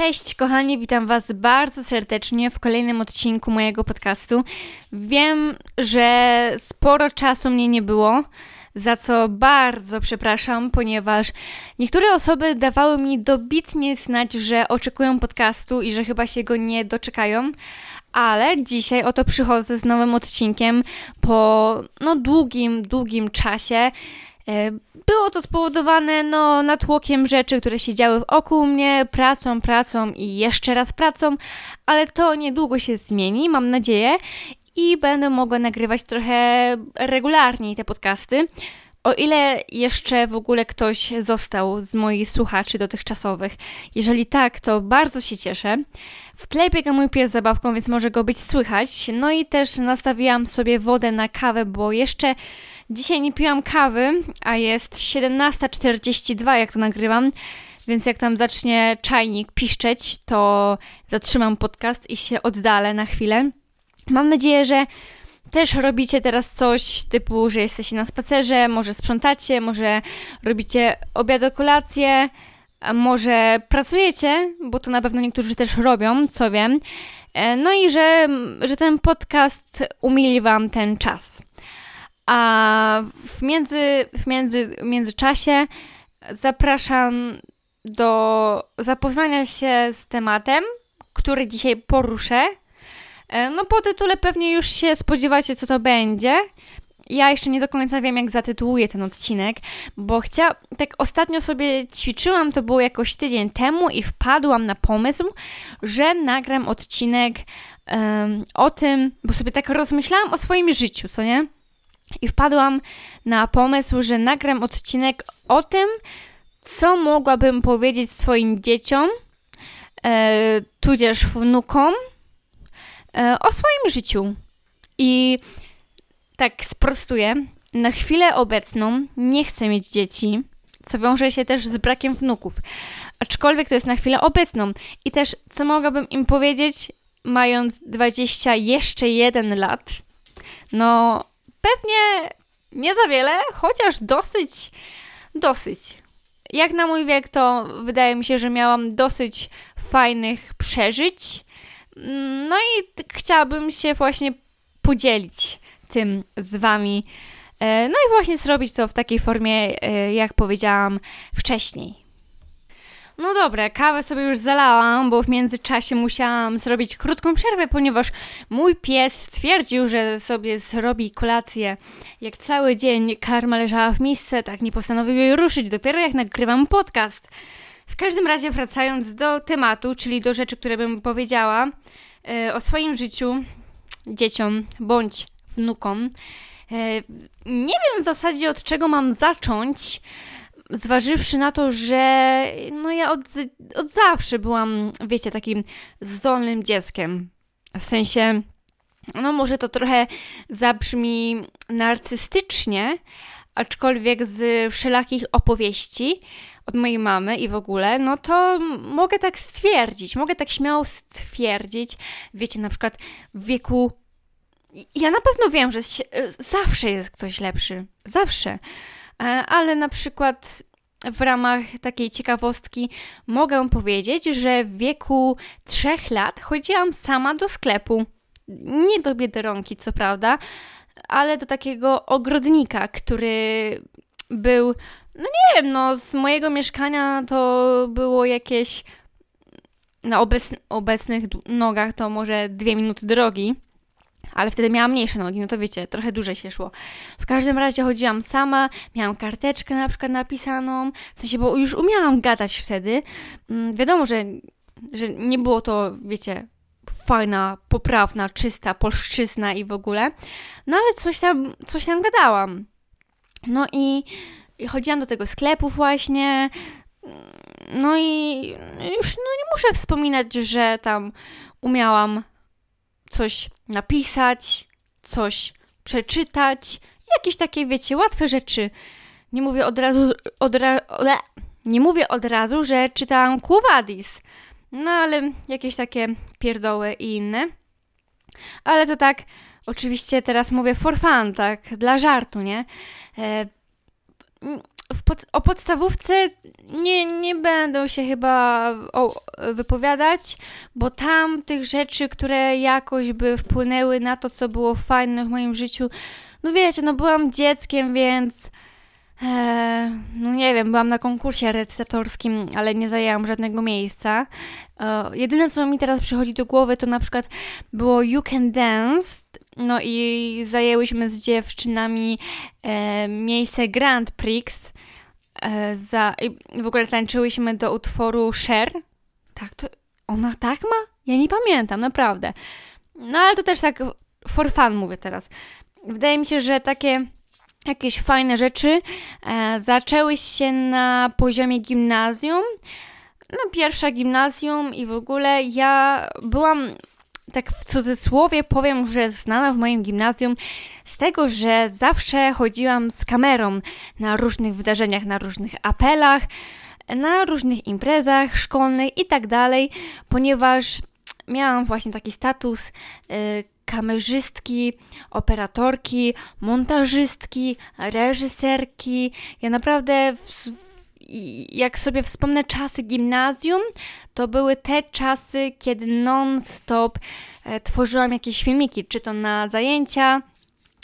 Cześć kochani, witam Was bardzo serdecznie w kolejnym odcinku mojego podcastu. Wiem, że sporo czasu mnie nie było, za co bardzo przepraszam, ponieważ niektóre osoby dawały mi dobitnie znać, że oczekują podcastu i że chyba się go nie doczekają. Ale dzisiaj oto przychodzę z nowym odcinkiem po no długim, długim czasie. E, było to spowodowane no, natłokiem rzeczy, które się działy wokół mnie, pracą, pracą i jeszcze raz pracą, ale to niedługo się zmieni, mam nadzieję, i będę mogła nagrywać trochę regularniej te podcasty. O ile jeszcze w ogóle ktoś został z moich słuchaczy dotychczasowych. Jeżeli tak, to bardzo się cieszę. W tle biega mój pies zabawką, więc może go być słychać. No i też nastawiłam sobie wodę na kawę, bo jeszcze dzisiaj nie piłam kawy, a jest 17.42 jak to nagrywam. Więc jak tam zacznie czajnik piszczeć, to zatrzymam podcast i się oddalę na chwilę. Mam nadzieję, że też robicie teraz coś typu, że jesteście na spacerze, może sprzątacie, może robicie obiad, kolację, a może pracujecie, bo to na pewno niektórzy też robią, co wiem. E, no i że, że ten podcast umili Wam ten czas. A w, między, w między, międzyczasie zapraszam do zapoznania się z tematem, który dzisiaj poruszę. E, no po tytule pewnie już się spodziewacie, co to będzie. Ja jeszcze nie do końca wiem, jak zatytułuję ten odcinek, bo chciałam, tak ostatnio sobie ćwiczyłam, to było jakoś tydzień temu i wpadłam na pomysł, że nagram odcinek um, o tym, bo sobie tak rozmyślałam o swoim życiu, co nie? I wpadłam na pomysł, że nagram odcinek o tym, co mogłabym powiedzieć swoim dzieciom, e, tudzież wnukom, e, o swoim życiu. I tak sprostuję. Na chwilę obecną nie chcę mieć dzieci, co wiąże się też z brakiem wnuków. Aczkolwiek to jest na chwilę obecną. I też, co mogłabym im powiedzieć, mając 20 jeszcze jeden lat? No, pewnie nie za wiele, chociaż dosyć, dosyć. Jak na mój wiek, to wydaje mi się, że miałam dosyć fajnych przeżyć. No i chciałabym się właśnie podzielić tym z Wami. E, no i właśnie zrobić to w takiej formie, e, jak powiedziałam wcześniej. No dobra, kawę sobie już zalałam, bo w międzyczasie musiałam zrobić krótką przerwę, ponieważ mój pies stwierdził, że sobie zrobi kolację. Jak cały dzień karma leżała w miejsce, tak nie postanowił jej ruszyć, dopiero jak nagrywam podcast. W każdym razie wracając do tematu, czyli do rzeczy, które bym powiedziała e, o swoim życiu, dzieciom bądź wnukom. E, nie wiem w zasadzie od czego mam zacząć, zważywszy na to, że no ja od, od zawsze byłam, wiecie, takim zdolnym dzieckiem. W sensie, no może to trochę zabrzmi narcystycznie, aczkolwiek z wszelakich opowieści od mojej mamy i w ogóle, no to mogę tak stwierdzić, mogę tak śmiało stwierdzić, wiecie, na przykład w wieku ja na pewno wiem, że zawsze jest ktoś lepszy. Zawsze. E, ale na przykład w ramach takiej ciekawostki mogę powiedzieć, że w wieku trzech lat chodziłam sama do sklepu. Nie do biedronki, co prawda, ale do takiego ogrodnika, który był, no nie wiem, no z mojego mieszkania to było jakieś na obecnych nogach to może dwie minuty drogi ale wtedy miałam mniejsze nogi, no to wiecie, trochę dłużej się szło. W każdym razie chodziłam sama, miałam karteczkę na przykład napisaną, w sensie, bo już umiałam gadać wtedy. Mm, wiadomo, że, że nie było to, wiecie, fajna, poprawna, czysta polszczyzna i w ogóle, no ale coś tam, coś tam gadałam. No i, i chodziłam do tego sklepu właśnie, no i już no nie muszę wspominać, że tam umiałam coś napisać, coś przeczytać, jakieś takie, wiecie, łatwe rzeczy. Nie mówię od razu, od ra, nie mówię od razu, że czytałam Kuwadis, no ale jakieś takie pierdoły i inne. Ale to tak, oczywiście teraz mówię for fun, tak, dla żartu, nie? E, pod, o podstawówce nie, nie będę się chyba o, wypowiadać, bo tam tych rzeczy, które jakoś by wpłynęły na to, co było fajne w moim życiu, no wiecie, no byłam dzieckiem, więc e, no nie wiem, byłam na konkursie recytatorskim, ale nie zajęłam żadnego miejsca. E, jedyne, co mi teraz przychodzi do głowy, to na przykład było You Can Dance, no i zajęłyśmy z dziewczynami e, miejsce Grand Prix. E, za, w ogóle tańczyłyśmy do utworu Cher. Tak, to ona tak ma? Ja nie pamiętam, naprawdę. No ale to też tak for fun mówię teraz. Wydaje mi się, że takie jakieś fajne rzeczy e, zaczęły się na poziomie gimnazjum. No, pierwsza gimnazjum i w ogóle ja byłam tak w cudzysłowie powiem, że znana w moim gimnazjum z tego, że zawsze chodziłam z kamerą na różnych wydarzeniach, na różnych apelach, na różnych imprezach szkolnych i tak dalej, ponieważ miałam właśnie taki status y, kamerzystki, operatorki, montażystki, reżyserki. Ja naprawdę w, jak sobie wspomnę czasy gimnazjum, to były te czasy, kiedy non-stop e, tworzyłam jakieś filmiki, czy to na zajęcia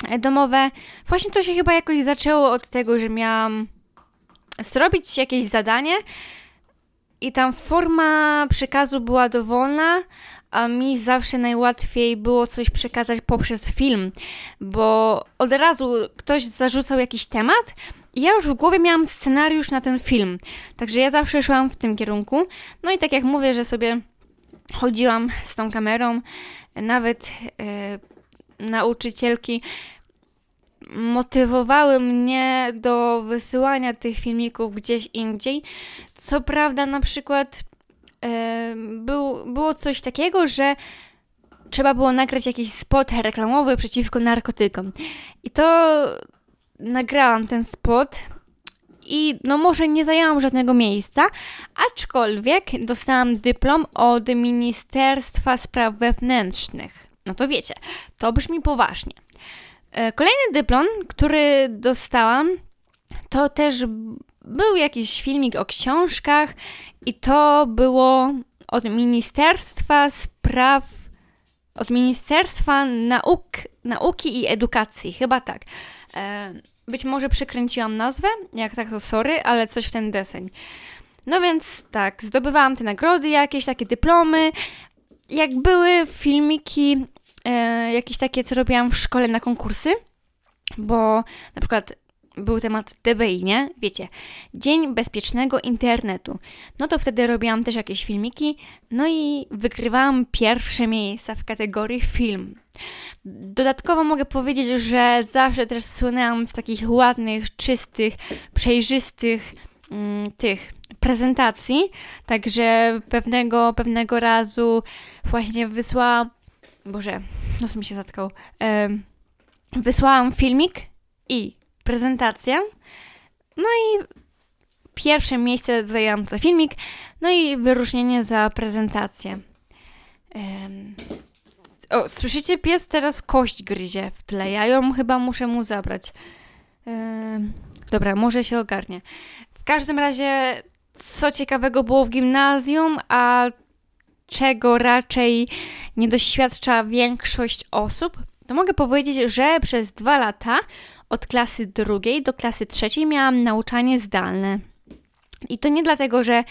e, domowe. Właśnie to się chyba jakoś zaczęło od tego, że miałam zrobić jakieś zadanie i tam forma przekazu była dowolna, a mi zawsze najłatwiej było coś przekazać poprzez film, bo od razu ktoś zarzucał jakiś temat i ja już w głowie miałam scenariusz na ten film. Także ja zawsze szłam w tym kierunku. No i tak jak mówię, że sobie chodziłam z tą kamerą, nawet e, nauczycielki motywowały mnie do wysyłania tych filmików gdzieś indziej. Co prawda, na przykład był, było coś takiego, że trzeba było nagrać jakiś spot reklamowy przeciwko narkotykom. I to nagrałam ten spot i no może nie zajęłam żadnego miejsca, aczkolwiek dostałam dyplom od Ministerstwa Spraw Wewnętrznych. No to wiecie, to brzmi poważnie. E, kolejny dyplom, który dostałam, to też był jakiś filmik o książkach i to było od Ministerstwa Spraw od Ministerstwa Nauk, Nauki i Edukacji, chyba tak. E, być może przekręciłam nazwę, jak tak to sorry, ale coś w ten deseń. No więc tak, zdobywałam te nagrody, jakieś takie dyplomy. Jak były filmiki, e, jakieś takie, co robiłam w szkole na konkursy, bo na przykład był temat DBI, nie? Wiecie, Dzień Bezpiecznego Internetu. No to wtedy robiłam też jakieś filmiki, no i wygrywałam pierwsze miejsca w kategorii film. Dodatkowo mogę powiedzieć, że zawsze też słynęłam z takich ładnych, czystych, przejrzystych mm, tych prezentacji, także pewnego, pewnego razu właśnie wysłałam, Boże, nos mi się zatkał, wysłałam filmik i prezentację. No i pierwsze miejsce zajęłam za filmik, no i wyróżnienie za prezentację. Um, o, słyszycie, pies teraz kość gryzie w tle. Ja ją chyba muszę mu zabrać. Um, dobra, może się ogarnie. W każdym razie, co ciekawego było w gimnazjum, a czego raczej nie doświadcza większość osób, to mogę powiedzieć, że przez dwa lata od klasy drugiej do klasy trzeciej miałam nauczanie zdalne. I to nie dlatego, że,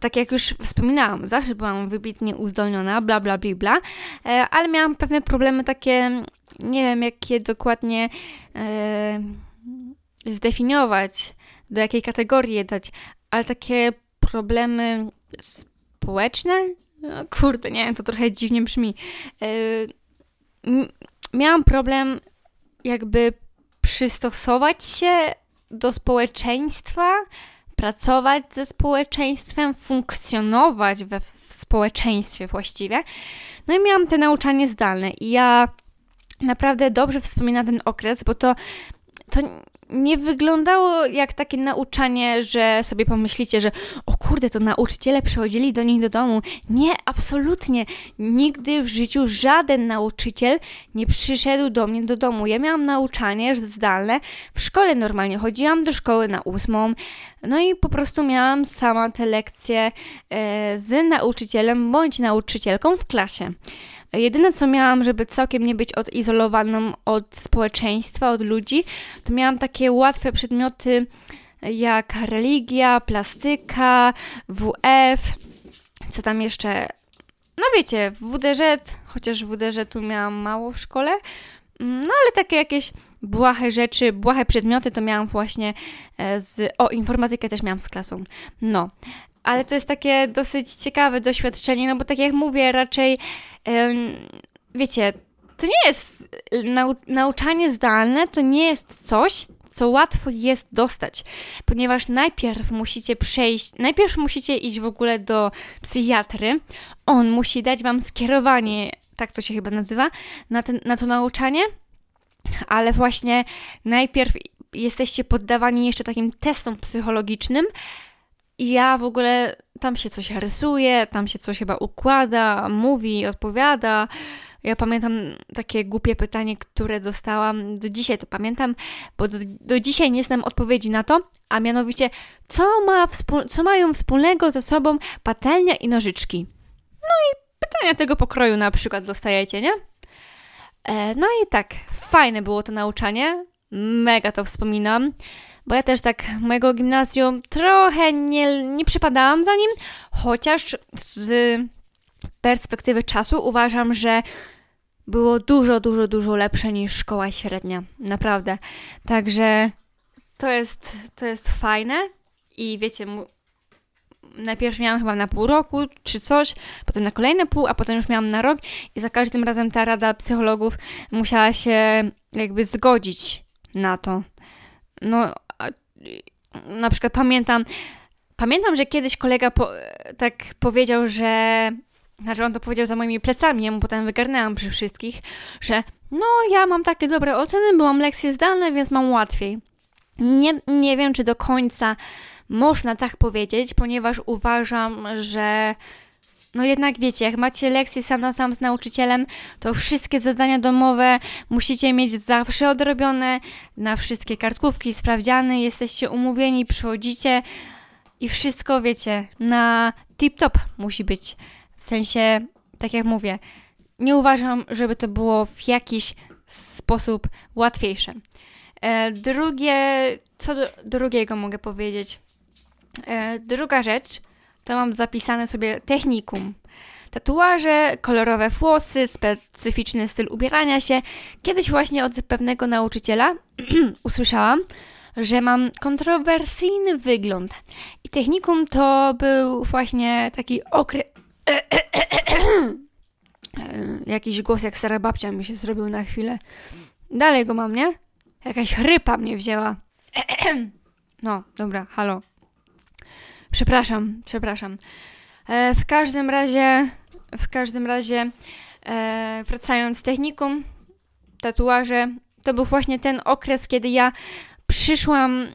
tak jak już wspominałam, zawsze byłam wybitnie uzdolniona, bla, bla, bla, bla, e, ale miałam pewne problemy takie, nie wiem, jak je dokładnie e, zdefiniować, do jakiej kategorii je dać, ale takie problemy społeczne, no, kurde, nie wiem, to trochę dziwnie brzmi. E, miałam problem jakby przystosować się do społeczeństwa, pracować ze społeczeństwem, funkcjonować we w społeczeństwie właściwie. No i miałam te nauczanie zdalne i ja naprawdę dobrze wspominam ten okres, bo to to nie wyglądało jak takie nauczanie, że sobie pomyślicie, że o kurde, to nauczyciele przychodzili do nich do domu. Nie, absolutnie. Nigdy w życiu żaden nauczyciel nie przyszedł do mnie do domu. Ja miałam nauczanie zdalne w szkole normalnie. Chodziłam do szkoły na ósmą, no i po prostu miałam sama te lekcje e, z nauczycielem bądź nauczycielką w klasie. Jedyne, co miałam, żeby całkiem nie być odizolowaną od społeczeństwa, od ludzi, to miałam takie łatwe przedmioty jak religia, plastyka, WF, co tam jeszcze. No wiecie, WDŻ, chociaż WDŻ tu miałam mało w szkole, no ale takie jakieś błahe rzeczy, błahe przedmioty to miałam właśnie e, z. O, informatykę też miałam z klasą. No, ale to jest takie dosyć ciekawe doświadczenie, no bo tak jak mówię, raczej wiecie, to nie jest nau nauczanie zdalne, to nie jest coś, co łatwo jest dostać, ponieważ najpierw musicie przejść, najpierw musicie iść w ogóle do psychiatry, on musi dać wam skierowanie, tak to się chyba nazywa, na, ten, na to nauczanie, ale właśnie najpierw jesteście poddawani jeszcze takim testom psychologicznym, i ja w ogóle tam się coś rysuje, tam się coś chyba układa, mówi, odpowiada. Ja pamiętam takie głupie pytanie, które dostałam, do dzisiaj to pamiętam, bo do, do dzisiaj nie znam odpowiedzi na to, a mianowicie, co, ma co mają wspólnego ze sobą patelnia i nożyczki? No i pytania tego pokroju na przykład dostajecie, nie? E, no i tak, fajne było to nauczanie, mega to wspominam bo ja też tak mojego gimnazjum trochę nie, nie przypadałam za nim, chociaż z perspektywy czasu uważam, że było dużo, dużo, dużo lepsze niż szkoła średnia. Naprawdę. Także to jest, to jest fajne i wiecie, najpierw miałam chyba na pół roku czy coś, potem na kolejne pół, a potem już miałam na rok i za każdym razem ta rada psychologów musiała się jakby zgodzić na to. No, na przykład pamiętam, pamiętam, że kiedyś kolega po, tak powiedział, że znaczy on to powiedział za moimi plecami, ja mu potem wygarnęłam przy wszystkich, że no ja mam takie dobre oceny, bo mam lekcje zdalne, więc mam łatwiej. Nie, nie wiem, czy do końca można tak powiedzieć, ponieważ uważam, że no jednak wiecie, jak macie lekcje sam na sam z nauczycielem, to wszystkie zadania domowe musicie mieć zawsze odrobione, na wszystkie kartkówki, sprawdziany, jesteście umówieni, przychodzicie i wszystko, wiecie, na tip-top musi być. W sensie, tak jak mówię, nie uważam, żeby to było w jakiś sposób łatwiejsze. E, drugie, co do drugiego mogę powiedzieć? E, druga rzecz, to mam zapisane sobie technikum. Tatuaże, kolorowe włosy, specyficzny styl ubierania się. Kiedyś właśnie od pewnego nauczyciela usłyszałam, że mam kontrowersyjny wygląd. I technikum to był właśnie taki okres. Jakiś głos jak stara babcia mi się zrobił na chwilę. Dalej go mam, nie? Jakaś chrypa mnie wzięła. no, dobra, halo. Przepraszam, przepraszam. E, w każdym razie, w każdym razie, e, wracając z techniką, tatuaże, to był właśnie ten okres, kiedy ja przyszłam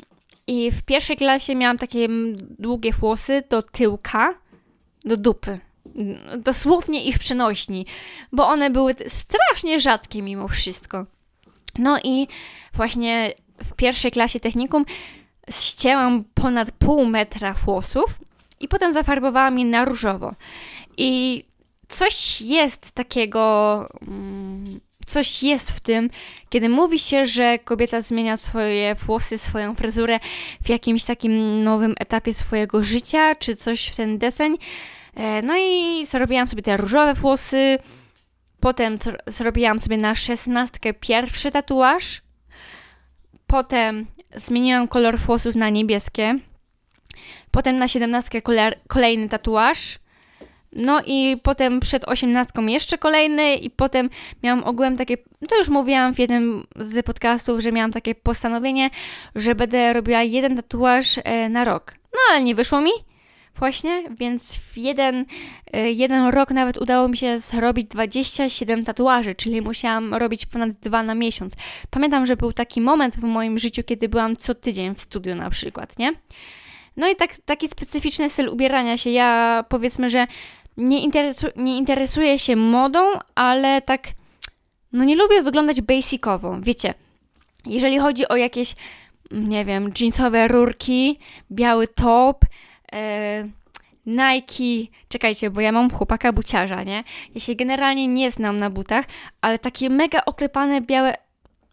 i w pierwszej klasie miałam takie długie włosy do tyłka, do dupy. Dosłownie ich przenośni, bo one były strasznie rzadkie mimo wszystko. No i właśnie w pierwszej klasie technikum ścięłam ponad pół metra włosów i potem zafarbowałam je na różowo. I coś jest takiego, mm, coś jest w tym, kiedy mówi się, że kobieta zmienia swoje włosy, swoją fryzurę w jakimś takim nowym etapie swojego życia, czy coś w ten deseń. E, no i zrobiłam sobie te różowe włosy. Potem zrobiłam sobie na szesnastkę pierwszy tatuaż. Potem zmieniłam kolor włosów na niebieskie. Potem na 17 kolejny tatuaż. No i potem przed 18 jeszcze kolejny i potem miałam ogółem takie, to już mówiłam w jednym z podcastów, że miałam takie postanowienie, że będę robiła jeden tatuaż e, na rok. No ale nie wyszło mi, właśnie, więc w jeden, y, jeden rok nawet udało mi się zrobić 27 tatuaży, czyli musiałam robić ponad dwa na miesiąc. Pamiętam, że był taki moment w moim życiu, kiedy byłam co tydzień w studiu na przykład, nie? No i tak, taki specyficzny styl ubierania się. Ja powiedzmy, że nie, interesu nie interesuję się modą, ale tak, no nie lubię wyglądać basicowo. Wiecie, jeżeli chodzi o jakieś, nie wiem, jeansowe rurki, biały top, e, Nike, czekajcie, bo ja mam chłopaka buciarza, nie? Ja się generalnie nie znam na butach, ale takie mega oklepane białe,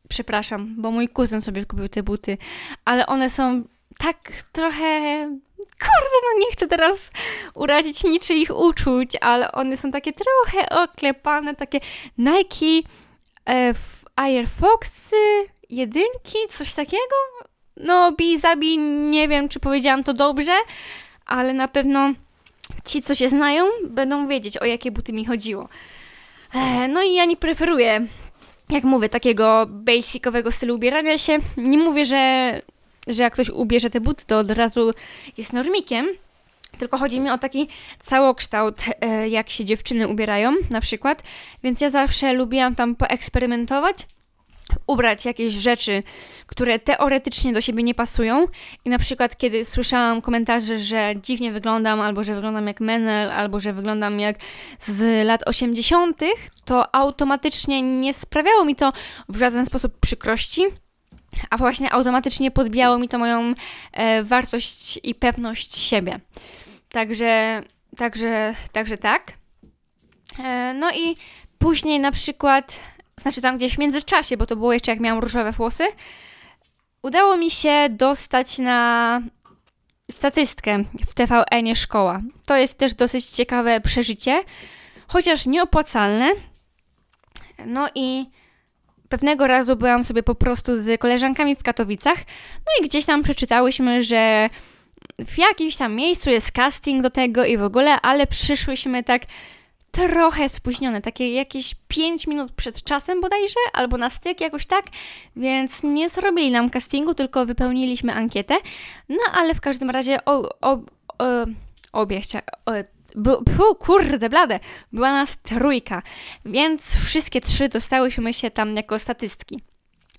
przepraszam, bo mój kuzyn sobie kupił te buty, ale one są tak trochę. Kurde, no nie chcę teraz urazić niczyich uczuć, ale one są takie trochę oklepane, takie Nike e, Air Foxy, jedynki, coś takiego. No, bij, zabij, nie wiem, czy powiedziałam to dobrze, ale na pewno ci, co się znają, będą wiedzieć, o jakie buty mi chodziło. No i ja nie preferuję, jak mówię, takiego basicowego stylu ubierania się. Nie mówię, że że jak ktoś ubierze te buty, to od razu jest normikiem. Tylko chodzi mi o taki całokształt, e, jak się dziewczyny ubierają, na przykład. Więc ja zawsze lubiłam tam poeksperymentować, ubrać jakieś rzeczy, które teoretycznie do siebie nie pasują. I na przykład, kiedy słyszałam komentarze, że dziwnie wyglądam, albo że wyglądam jak Menel, albo że wyglądam jak z lat 80., to automatycznie nie sprawiało mi to w żaden sposób przykrości a właśnie automatycznie podbijało mi to moją e, wartość i pewność siebie. Także, także, także tak. E, no i później na przykład, znaczy tam gdzieś w międzyczasie, bo to było jeszcze jak miałam różowe włosy, udało mi się dostać na statystkę w TVN Szkoła. To jest też dosyć ciekawe przeżycie, chociaż nieopłacalne. No i Pewnego razu byłam sobie po prostu z koleżankami w Katowicach, no i gdzieś tam przeczytałyśmy, że w jakimś tam miejscu jest casting do tego i w ogóle, ale przyszłyśmy tak trochę spóźnione, takie jakieś 5 minut przed czasem bodajże, albo na styk, jakoś tak, więc nie zrobili nam castingu, tylko wypełniliśmy ankietę, no ale w każdym razie o, o, o, obie, chcia, kurde blade, była nas trójka, więc wszystkie trzy dostałyśmy się tam jako statystki.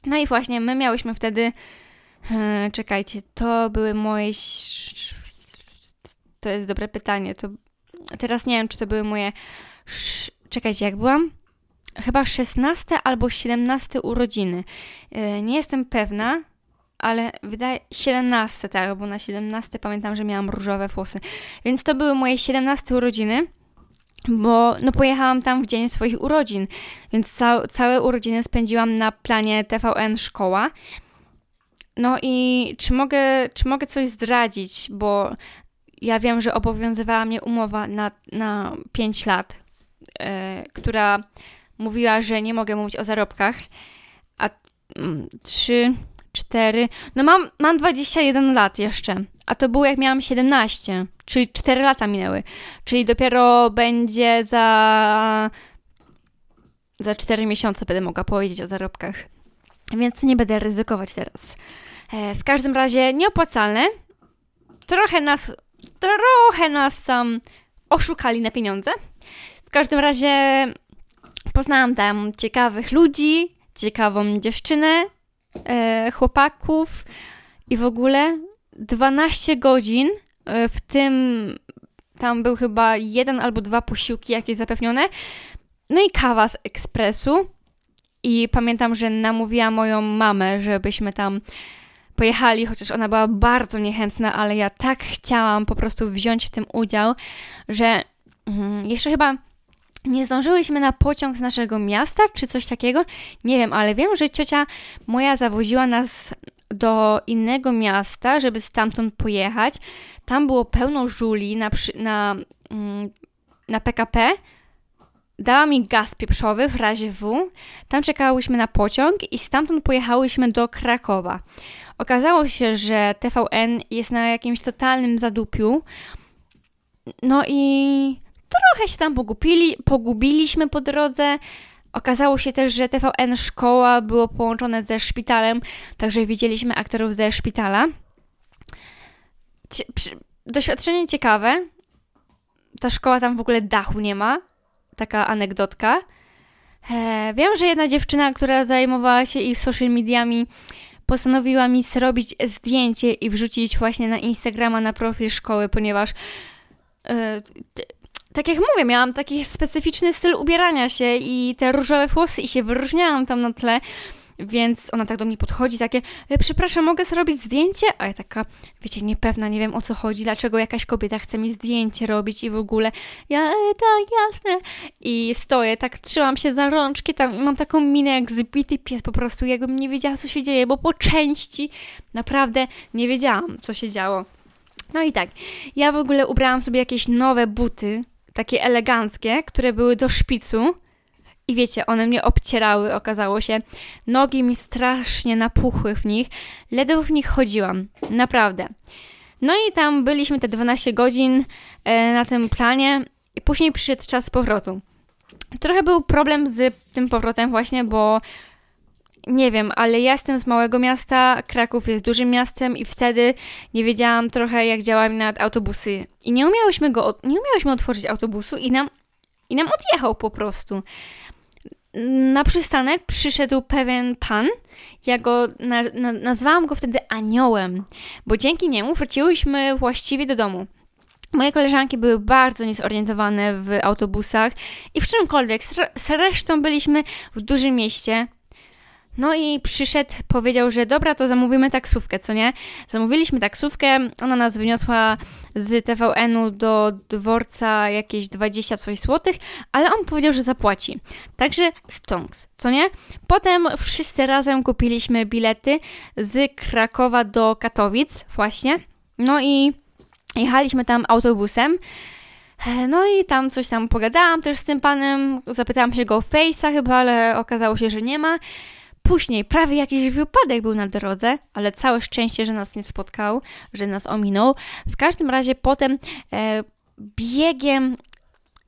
No i właśnie my miałyśmy wtedy, e, czekajcie, to były moje, to jest dobre pytanie, to teraz nie wiem, czy to były moje, czekajcie, jak byłam? Chyba 16 albo 17 urodziny. E, nie jestem pewna, ale wydaje 17, tak, bo na 17 pamiętam, że miałam różowe włosy. Więc to były moje 17 urodziny, bo no pojechałam tam w dzień swoich urodzin, więc ca całe urodziny spędziłam na planie TVN Szkoła. No i czy mogę, czy mogę coś zdradzić, bo ja wiem, że obowiązywała mnie umowa na, na 5 lat, yy, która mówiła, że nie mogę mówić o zarobkach, a mm, 3 4. No mam, mam 21 lat jeszcze, a to było jak miałam 17, czyli 4 lata minęły. Czyli dopiero będzie za. Za 4 miesiące będę mogła powiedzieć o zarobkach. Więc nie będę ryzykować teraz. E, w każdym razie nieopłacalne. Trochę nas, trochę nas tam oszukali na pieniądze. W każdym razie poznałam tam ciekawych ludzi, ciekawą dziewczynę, e, chłopaków i w ogóle 12 godzin, e, w tym tam był chyba jeden albo dwa posiłki jakieś zapewnione, no i kawa z ekspresu. I pamiętam, że namówiła moją mamę, żebyśmy tam pojechali, chociaż ona była bardzo niechętna, ale ja tak chciałam po prostu wziąć w tym udział, że mm, jeszcze chyba nie zdążyłyśmy na pociąg z naszego miasta, czy coś takiego. Nie wiem, ale wiem, że ciocia moja zawoziła nas do innego miasta, żeby stamtąd pojechać. Tam było pełno żuli na, na, mm, na PKP. Dała mi gaz pieprzowy w razie W. Tam czekałyśmy na pociąg i stamtąd pojechałyśmy do Krakowa. Okazało się, że TVN jest na jakimś totalnym zadupiu. No i trochę się tam pogubili, pogubiliśmy po drodze. Okazało się też, że TVN Szkoła było połączone ze szpitalem, także widzieliśmy aktorów ze szpitala. doświadczenie ciekawe. Ta szkoła tam w ogóle dachu nie ma. Taka anegdotka. E, wiem, że jedna dziewczyna, która zajmowała się ich social mediami, postanowiła mi zrobić zdjęcie i wrzucić właśnie na Instagrama, na profil szkoły, ponieważ e, tak jak mówię, miałam taki specyficzny styl ubierania się i te różowe włosy i się wyróżniałam tam na tle. Więc ona tak do mnie podchodzi, takie, e, przepraszam, mogę zrobić zdjęcie? A ja taka, wiecie, niepewna, nie wiem o co chodzi, dlaczego jakaś kobieta chce mi zdjęcie robić i w ogóle. Ja, e, tak, jasne. I stoję, tak trzymam się za rączki tam mam taką minę jak zbity pies po prostu, jakbym nie wiedziała co się dzieje, bo po części naprawdę nie wiedziałam co się działo. No i tak, ja w ogóle ubrałam sobie jakieś nowe buty, takie eleganckie, które były do szpicu. I wiecie, one mnie obcierały, okazało się. Nogi mi strasznie napuchły w nich. Ledwo w nich chodziłam. Naprawdę. No i tam byliśmy te 12 godzin e, na tym planie i później przyszedł czas powrotu. Trochę był problem z tym powrotem właśnie, bo nie wiem, ale ja jestem z małego miasta, Kraków jest dużym miastem i wtedy nie wiedziałam trochę jak działają nad autobusy. I nie umiałyśmy go, nie umiałyśmy otworzyć autobusu i nam, i nam odjechał po prostu. Na przystanek przyszedł pewien pan, ja go na, na, nazwałam go wtedy aniołem, bo dzięki niemu wróciłyśmy właściwie do domu. Moje koleżanki były bardzo niezorientowane w autobusach i w czymkolwiek. Zresztą byliśmy w dużym mieście, no i przyszedł, powiedział, że dobra, to zamówimy taksówkę, co nie? Zamówiliśmy taksówkę, ona nas wyniosła z TVN-u do dworca jakieś 20 coś złotych, ale on powiedział, że zapłaci. Także stonks, co nie? Potem wszyscy razem kupiliśmy bilety z Krakowa do Katowic właśnie. No i jechaliśmy tam autobusem. No i tam coś tam pogadałam też z tym panem, zapytałam się go o Face'a chyba, ale okazało się, że nie ma. Później prawie jakiś wypadek był na drodze, ale całe szczęście, że nas nie spotkał, że nas ominął. W każdym razie potem e, biegiem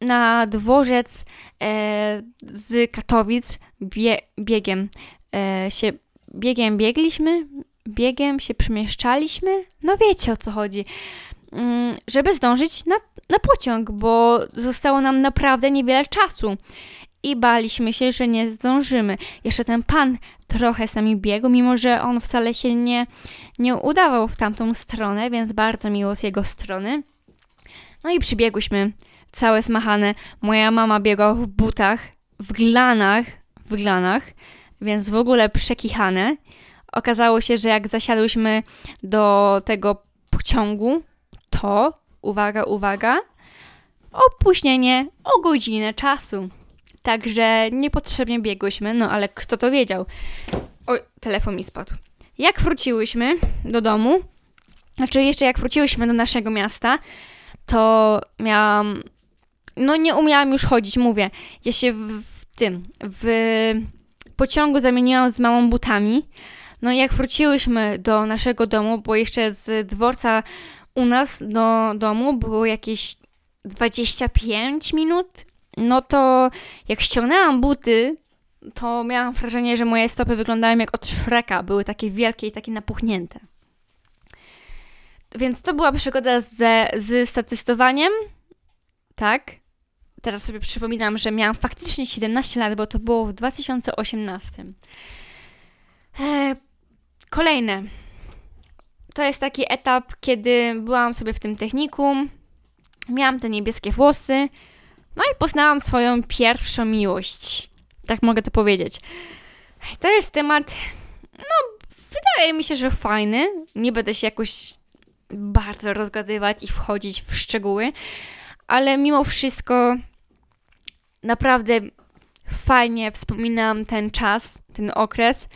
na dworzec e, z Katowic, bie, biegiem e, się, biegiem biegliśmy, biegiem się przemieszczaliśmy. No wiecie o co chodzi. Mm, żeby zdążyć na, na pociąg, bo zostało nam naprawdę niewiele czasu i baliśmy się, że nie zdążymy. Jeszcze ten pan trochę z nami biegł, mimo że on wcale się nie, nie udawał w tamtą stronę, więc bardzo miło z jego strony. No i przybiegłyśmy, całe smachane. Moja mama biegła w butach, w glanach, w glanach, więc w ogóle przekichane. Okazało się, że jak zasiadłyśmy do tego pociągu, to, uwaga, uwaga, opóźnienie o godzinę czasu. Także niepotrzebnie biegłyśmy, no ale kto to wiedział? Oj, telefon mi spadł. Jak wróciłyśmy do domu, znaczy jeszcze jak wróciłyśmy do naszego miasta, to miałam. No, nie umiałam już chodzić, mówię. Ja się w, w tym, w pociągu zamieniłam z małą butami. No, jak wróciłyśmy do naszego domu, bo jeszcze z dworca u nas do domu było jakieś 25 minut, no to jak ściągnęłam buty, to miałam wrażenie, że moje stopy wyglądają jak od Shreka, były takie wielkie i takie napuchnięte. Więc to była przygoda ze, z statystowaniem, tak. Teraz sobie przypominam, że miałam faktycznie 17 lat, bo to było w 2018. E, kolejne. To jest taki etap, kiedy byłam sobie w tym technikum, miałam te niebieskie włosy, no i poznałam swoją pierwszą miłość. Tak mogę to powiedzieć. To jest temat, no, wydaje mi się, że fajny. Nie będę się jakoś bardzo rozgadywać i wchodzić w szczegóły, ale mimo wszystko naprawdę fajnie wspominam ten czas, ten okres.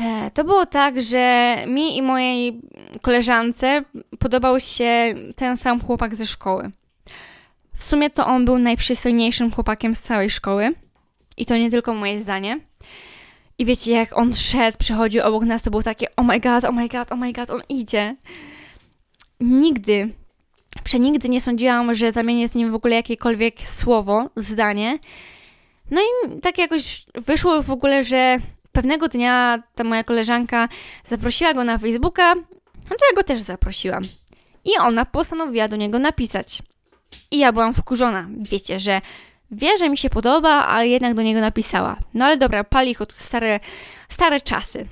E, to było tak, że mi i mojej koleżance podobał się ten sam chłopak ze szkoły. W sumie to on był najprzystojniejszym chłopakiem z całej szkoły. I to nie tylko moje zdanie. I wiecie, jak on szedł, przechodził obok nas, to było takie oh my god, oh my god, oh my god, on idzie. Nigdy, przenigdy nie sądziłam, że zamienię z nim w ogóle jakiekolwiek słowo, zdanie. No i tak jakoś wyszło w ogóle, że pewnego dnia ta moja koleżanka zaprosiła go na Facebooka, no to ja go też zaprosiłam. i ona postanowiła do niego napisać. I ja byłam wkurzona. Wiecie, że wie, że mi się podoba, ale jednak do niego napisała. No ale dobra, pali to stare, stare czasy.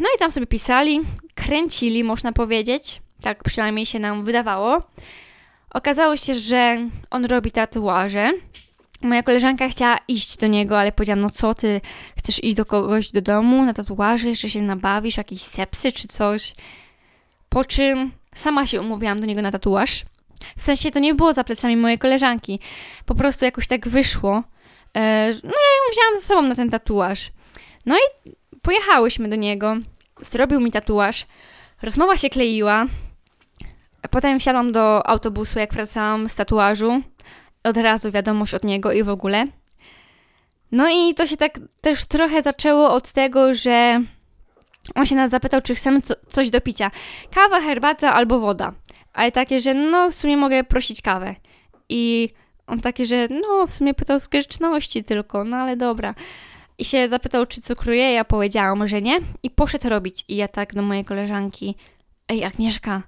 No i tam sobie pisali, kręcili, można powiedzieć. Tak przynajmniej się nam wydawało. Okazało się, że on robi tatuaże. Moja koleżanka chciała iść do niego, ale powiedziałam, no co ty, chcesz iść do kogoś do domu na tatuaże, jeszcze się nabawisz, jakieś sepsy czy coś. Po czym sama się umówiłam do niego na tatuaż. W sensie to nie było za plecami mojej koleżanki. Po prostu jakoś tak wyszło. E, no ja ją wzięłam ze sobą na ten tatuaż. No i pojechałyśmy do niego. Zrobił mi tatuaż. Rozmowa się kleiła. Potem wsiadłam do autobusu, jak wracałam z tatuażu. Od razu wiadomość od niego i w ogóle. No i to się tak też trochę zaczęło od tego, że on się nas zapytał, czy chcemy co, coś do picia. Kawa, herbata albo woda. Ale takie, że no w sumie mogę prosić kawę. I on takie, że no w sumie pytał z grzeczności tylko, no ale dobra. I się zapytał, czy cukruje, ja powiedziałam, że nie. I poszedł robić. I ja tak do mojej koleżanki, ej Agnieszka,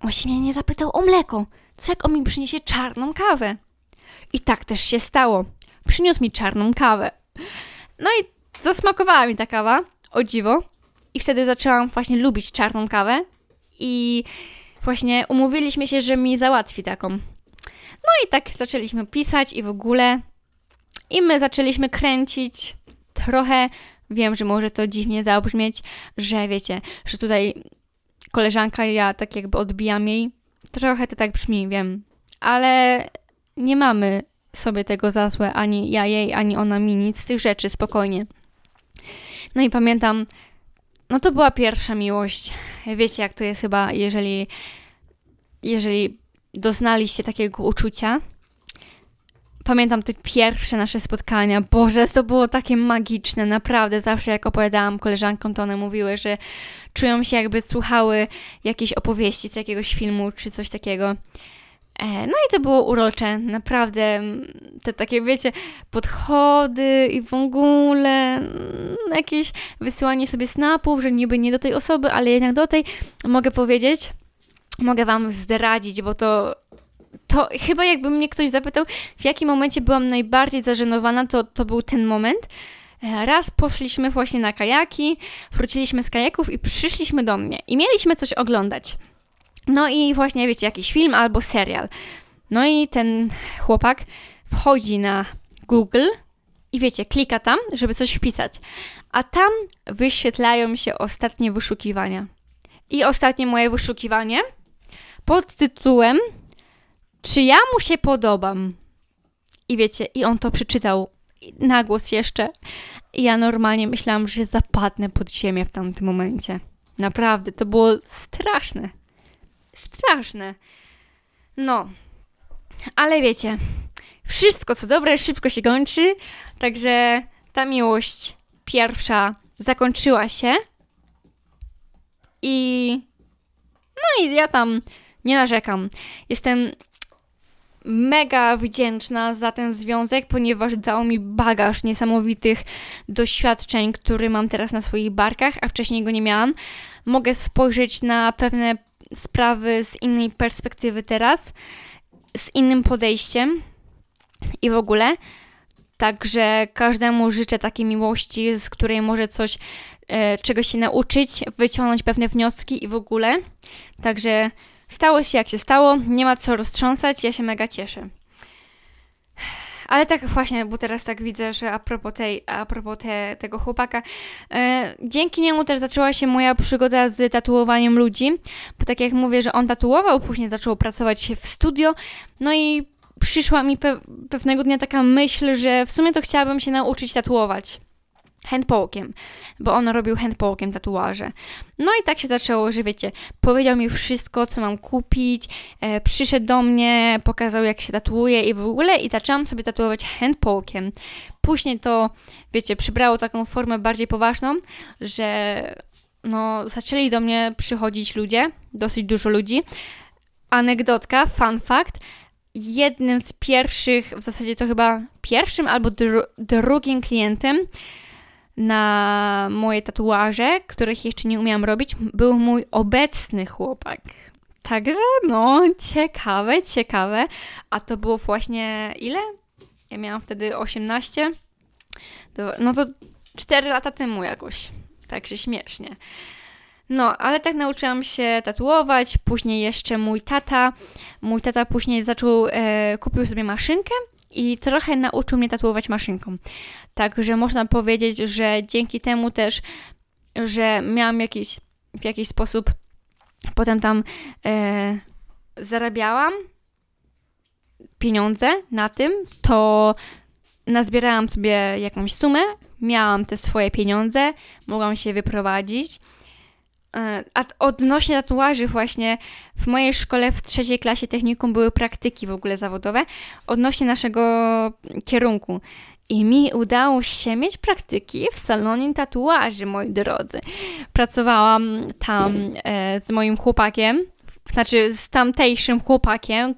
on się mnie nie zapytał o mleko. Co jak on mi przyniesie czarną kawę? I tak też się stało. Przyniósł mi czarną kawę. No i zasmakowała mi ta kawa, o dziwo. I wtedy zaczęłam właśnie lubić czarną kawę. I właśnie umówiliśmy się, że mi załatwi taką. No i tak zaczęliśmy pisać i w ogóle. I my zaczęliśmy kręcić trochę. Wiem, że może to dziwnie zabrzmieć, że wiecie, że tutaj koleżanka ja tak jakby odbijam jej. Trochę to tak brzmi, wiem. Ale nie mamy sobie tego za złe, ani ja jej, ani ona mi, nic z tych rzeczy, spokojnie. No i pamiętam, no to była pierwsza miłość. Wiecie, jak to jest chyba, jeżeli, jeżeli doznaliście takiego uczucia. Pamiętam te pierwsze nasze spotkania. Boże, to było takie magiczne, naprawdę. Zawsze jak opowiadałam koleżankom, to one mówiły, że czują się jakby słuchały jakiejś opowieści z jakiegoś filmu czy coś takiego. E, no i to było urocze, naprawdę te takie, wiecie, podchody i w ogóle jakieś wysyłanie sobie snapów, że niby nie do tej osoby, ale jednak do tej, mogę powiedzieć, mogę Wam zdradzić, bo to, to chyba jakby mnie ktoś zapytał, w jakim momencie byłam najbardziej zażenowana, to, to był ten moment. E, raz poszliśmy właśnie na kajaki, wróciliśmy z kajaków i przyszliśmy do mnie i mieliśmy coś oglądać. No i właśnie, wiecie, jakiś film albo serial. No i ten chłopak wchodzi na Google i wiecie, klika tam, żeby coś wpisać. A tam wyświetlają się ostatnie wyszukiwania. I ostatnie moje wyszukiwanie pod tytułem Czy ja mu się podobam? I wiecie, i on to przeczytał na głos jeszcze. I ja normalnie myślałam, że się zapadnę pod ziemię w tamtym momencie. Naprawdę, to było straszne straszne. No, ale wiecie, wszystko co dobre szybko się kończy, także ta miłość pierwsza zakończyła się i no i ja tam nie narzekam. Jestem mega wdzięczna za ten związek, ponieważ dał mi bagaż niesamowitych doświadczeń, który mam teraz na swoich barkach, a wcześniej go nie miałam. Mogę spojrzeć na pewne sprawy z innej perspektywy teraz, z innym podejściem i w ogóle. Także każdemu życzę takiej miłości, z której może coś, e, czegoś się nauczyć, wyciągnąć pewne wnioski i w ogóle. Także stało się jak się stało, nie ma co roztrząsać, ja się mega cieszę. Ale tak właśnie, bo teraz tak widzę, że a propos, tej, a propos te, tego chłopaka, e, dzięki niemu też zaczęła się moja przygoda z tatuowaniem ludzi, bo tak jak mówię, że on tatuował, później zaczął pracować w studio, no i przyszła mi pe pewnego dnia taka myśl, że w sumie to chciałabym się nauczyć tatuować handpokiem, bo on robił handpokiem tatuaże. No i tak się zaczęło, że wiecie, powiedział mi wszystko, co mam kupić, e, przyszedł do mnie, pokazał jak się tatuuje i w ogóle i zaczęłam sobie tatuować handpokiem. Później to, wiecie, przybrało taką formę bardziej poważną, że no, zaczęli do mnie przychodzić ludzie, dosyć dużo ludzi. Anegdotka, fun fact, jednym z pierwszych, w zasadzie to chyba pierwszym albo dru drugim klientem, na moje tatuaże, których jeszcze nie umiałam robić, był mój obecny chłopak. Także no, ciekawe, ciekawe. A to było właśnie ile? Ja miałam wtedy 18. No to 4 lata temu jakoś. Także śmiesznie. No, ale tak nauczyłam się tatuować. Później jeszcze mój tata, mój tata później zaczął, e, kupił sobie maszynkę i trochę nauczył mnie tatuować maszynką. Także można powiedzieć, że dzięki temu też, że miałam jakiś, w jakiś sposób potem tam e, zarabiałam pieniądze na tym, to nazbierałam sobie jakąś sumę, miałam te swoje pieniądze, mogłam się wyprowadzić. E, a odnośnie tatuaży właśnie w mojej szkole w trzeciej klasie technikum były praktyki w ogóle zawodowe odnośnie naszego kierunku. I mi udało się mieć praktyki w salonie tatuaży, moi drodzy. Pracowałam tam e, z moim chłopakiem, znaczy z tamtejszym chłopakiem.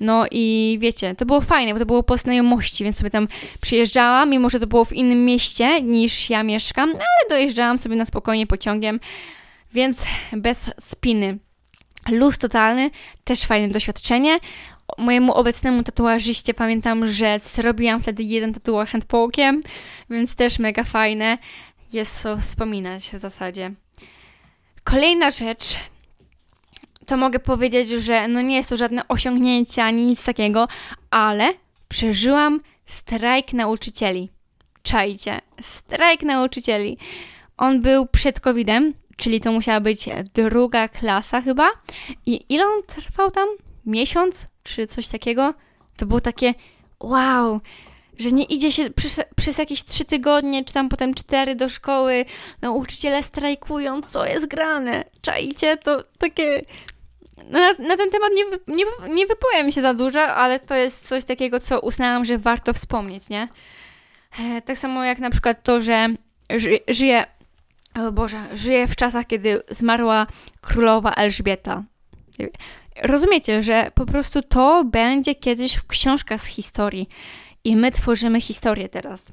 No i wiecie, to było fajne, bo to było po znajomości, więc sobie tam przyjeżdżałam, mimo że to było w innym mieście niż ja mieszkam, ale dojeżdżałam sobie na spokojnie pociągiem, więc bez spiny. Luz totalny, też fajne doświadczenie. Mojemu obecnemu tatuażyście pamiętam, że zrobiłam wtedy jeden tatuaż nad połkiem, więc też mega fajne. Jest co wspominać w zasadzie. Kolejna rzecz, to mogę powiedzieć, że no nie jest to żadne osiągnięcie ani nic takiego, ale przeżyłam strajk nauczycieli. Czajcie, strajk nauczycieli. On był przed COVID-em, czyli to musiała być druga klasa chyba. I ile on trwał tam? Miesiąc czy coś takiego? To było takie wow, że nie idzie się przez, przez jakieś trzy tygodnie, czy tam potem cztery do szkoły, nauczyciele strajkują, co jest grane. Czajcie, to takie no, na, na, ten temat nie, nie, nie wypowiem się za dużo, ale to jest coś takiego, co uznałam, że warto wspomnieć, nie? E, tak samo jak na przykład to, że ży, żyje, o Boże, żyje w czasach, kiedy zmarła królowa Elżbieta. Rozumiecie, że po prostu to będzie kiedyś w książkach z historii i my tworzymy historię teraz.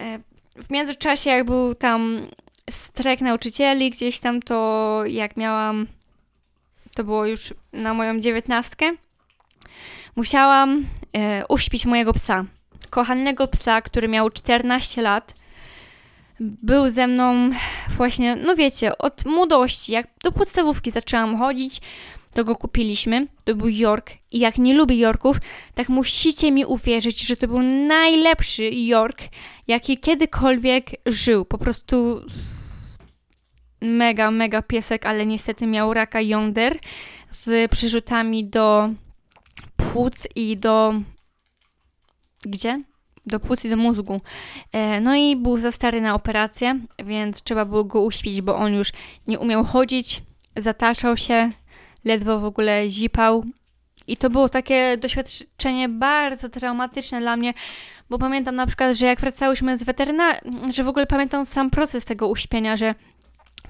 E, w międzyczasie, jak był tam strek nauczycieli, gdzieś tam to, jak miałam to było już na moją dziewiętnastkę, musiałam e, uśpić mojego psa. Kochanego psa, który miał 14 lat. Był ze mną właśnie, no wiecie, od młodości. Jak do podstawówki zaczęłam chodzić, to go kupiliśmy. To był York. I jak nie lubię Yorków, tak musicie mi uwierzyć, że to był najlepszy York, jaki kiedykolwiek żył. Po prostu mega, mega piesek, ale niestety miał raka jąder z przerzutami do płuc i do. Gdzie? Do płuc i do mózgu. E, no i był za stary na operację, więc trzeba było go uśpić, bo on już nie umiał chodzić, zataczał się, ledwo w ogóle zipał. I to było takie doświadczenie bardzo traumatyczne dla mnie, bo pamiętam na przykład, że jak wracałyśmy z weterynarii, że w ogóle pamiętam sam proces tego uśpienia, że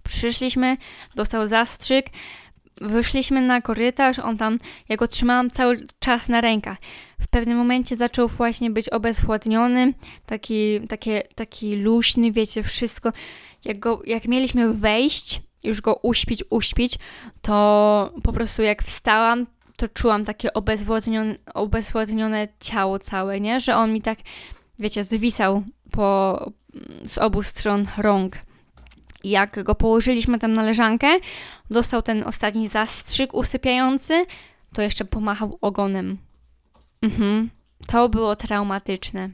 Przyszliśmy, dostał zastrzyk, wyszliśmy na korytarz, on tam, ja go trzymałam cały czas na rękach. W pewnym momencie zaczął właśnie być obezwładniony, taki, takie, taki luźny, wiecie, wszystko. Jak, go, jak mieliśmy wejść, już go uśpić, uśpić, to po prostu jak wstałam, to czułam takie obezwładnione, obezwładnione ciało całe, nie? Że on mi tak, wiecie, zwisał po, z obu stron rąk jak go położyliśmy tam na leżankę, dostał ten ostatni zastrzyk usypiający, to jeszcze pomachał ogonem. Mhm. To było traumatyczne,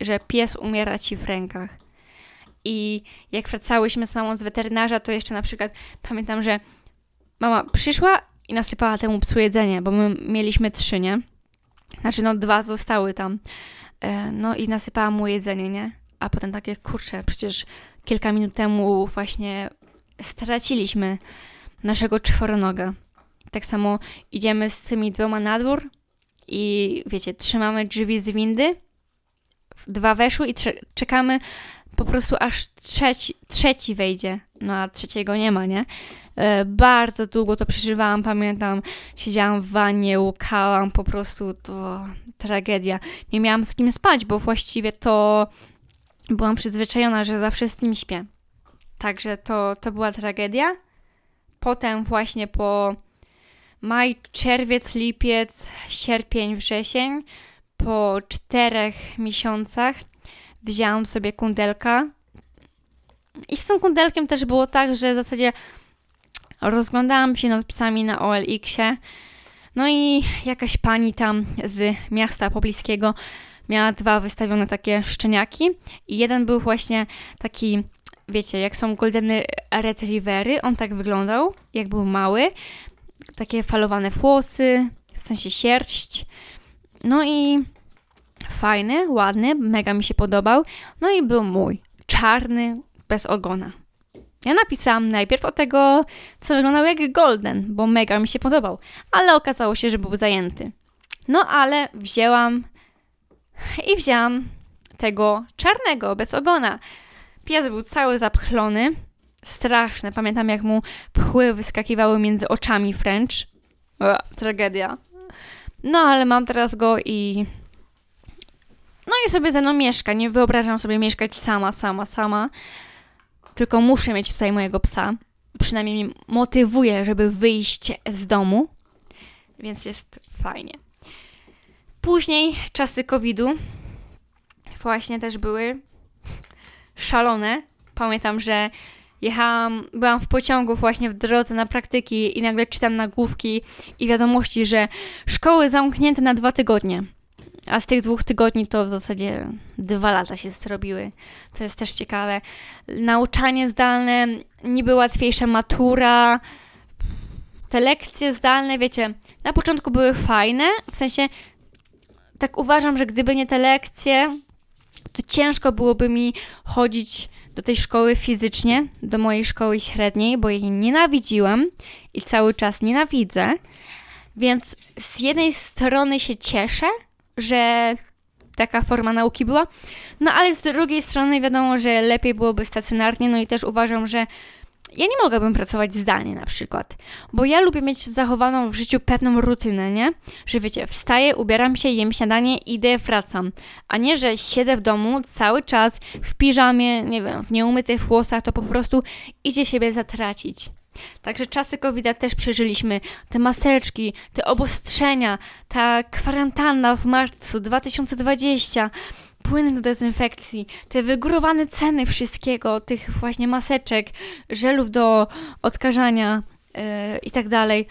że pies umiera ci w rękach. I jak wracałyśmy z mamą z weterynarza, to jeszcze na przykład pamiętam, że mama przyszła i nasypała temu psu jedzenie, bo my mieliśmy trzy, nie? Znaczy, no dwa zostały tam. E, no i nasypała mu jedzenie, nie? A potem takie, kurczę, przecież kilka minut temu właśnie straciliśmy naszego czworonoga. Tak samo idziemy z tymi dwoma na dwór i wiecie, trzymamy drzwi z windy, dwa weszły i czekamy po prostu aż trzeci, trzeci wejdzie. No a trzeciego nie ma, nie? E, bardzo długo to przeżywałam, pamiętam, siedziałam w wannie, łukałam, po prostu to tragedia. Nie miałam z kim spać, bo właściwie to byłam przyzwyczajona, że zawsze z nim śpię. Także to, to była tragedia. Potem właśnie po maj, czerwiec, lipiec, sierpień, wrzesień. Po czterech miesiącach wzięłam sobie kundelka. I z tym kundelkiem też było tak, że w zasadzie rozglądałam się nad psami na OLX-ie. No i jakaś pani tam z miasta pobliskiego miała dwa wystawione takie szczeniaki i jeden był właśnie taki, wiecie, jak są golden retrievery, on tak wyglądał, jak był mały, takie falowane włosy, w sensie sierść, no i fajny, ładny, mega mi się podobał, no i był mój, czarny, bez ogona. Ja napisałam najpierw o tego, co wyglądał jak Golden, bo mega mi się podobał, ale okazało się, że był zajęty. No ale wzięłam i wzięłam tego czarnego, bez ogona. Pies był cały zapchlony, straszne. Pamiętam, jak mu pchły wyskakiwały między oczami French. Tragedia. No, ale mam teraz go i... No i sobie ze mną mieszka. Nie wyobrażam sobie mieszkać sama, sama, sama. Tylko muszę mieć tutaj mojego psa. Przynajmniej mnie motywuje, żeby wyjść z domu. Więc jest fajnie. Później czasy COVID-u właśnie też były szalone. Pamiętam, że jechałam, byłam w pociągu właśnie w drodze na praktyki i nagle czytam nagłówki i wiadomości, że szkoły zamknięte na dwa tygodnie. A z tych dwóch tygodni to w zasadzie dwa lata się zrobiły. To jest też ciekawe. Nauczanie zdalne, niby łatwiejsza matura. Te lekcje zdalne, wiecie, na początku były fajne, w sensie tak uważam, że gdyby nie te lekcje, to ciężko byłoby mi chodzić do tej szkoły fizycznie, do mojej szkoły średniej, bo jej nienawidziłam i cały czas nienawidzę. Więc z jednej strony się cieszę, że taka forma nauki była, no ale z drugiej strony wiadomo, że lepiej byłoby stacjonarnie, no i też uważam, że ja nie mogłabym pracować zdalnie na przykład, bo ja lubię mieć zachowaną w życiu pewną rutynę, nie? Że wiecie, wstaję, ubieram się, jem śniadanie, idę, wracam. A nie, że siedzę w domu cały czas w piżamie, nie wiem, w nieumytych włosach, to po prostu idzie siebie zatracić. Także czasy covid też przeżyliśmy. Te maseczki, te obostrzenia, ta kwarantanna w marcu 2020 płyny do dezynfekcji, te wygórowane ceny wszystkiego, tych właśnie maseczek, żelów do odkażania yy, i tak dalej.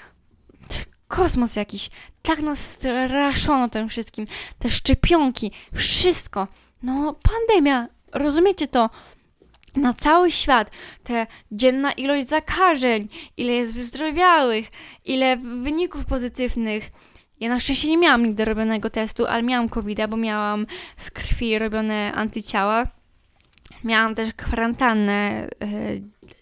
Kosmos jakiś. Tak nas straszono tym wszystkim. Te szczepionki, wszystko. No, pandemia, rozumiecie to? na cały świat, te dzienna ilość zakażeń, ile jest wyzdrowiałych, ile wyników pozytywnych, ja na szczęście nie miałam nigdy robionego testu, ale miałam covid bo miałam z krwi robione antyciała. Miałam też kwarantannę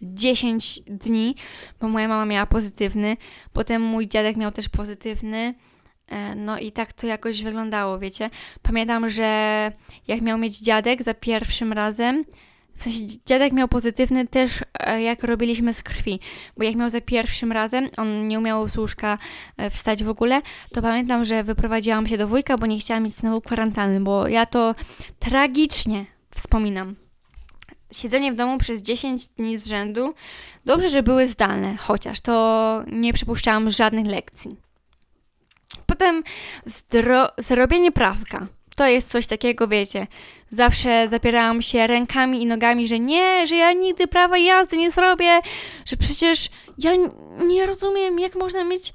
10 e, dni, bo moja mama miała pozytywny. Potem mój dziadek miał też pozytywny. E, no i tak to jakoś wyglądało, wiecie. Pamiętam, że jak miał mieć dziadek za pierwszym razem, w sensie dziadek miał pozytywny też, e, jak robiliśmy z krwi, bo jak miał za pierwszym razem, on nie umiał z łóżka e, wstać w ogóle, to pamiętam, że wyprowadziłam się do wujka, bo nie chciałam mieć znowu kwarantanny, bo ja to tragicznie wspominam. Siedzenie w domu przez 10 dni z rzędu, dobrze, że były zdalne, chociaż to nie przypuszczałam żadnych lekcji. Potem zrobienie prawka to jest coś takiego, wiecie. Zawsze zapierałam się rękami i nogami, że nie, że ja nigdy prawa jazdy nie zrobię, że przecież ja nie rozumiem, jak można mieć,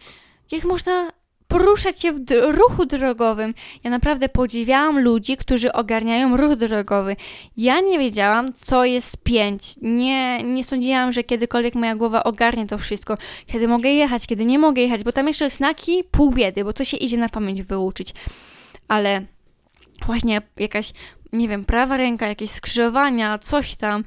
jak można poruszać się w ruchu drogowym. Ja naprawdę podziwiałam ludzi, którzy ogarniają ruch drogowy. Ja nie wiedziałam, co jest pięć. Nie, nie sądziłam, że kiedykolwiek moja głowa ogarnie to wszystko. Kiedy mogę jechać, kiedy nie mogę jechać, bo tam jeszcze znaki pół biedy, bo to się idzie na pamięć wyuczyć. Ale właśnie jakaś, nie wiem, prawa ręka, jakieś skrzyżowania, coś tam.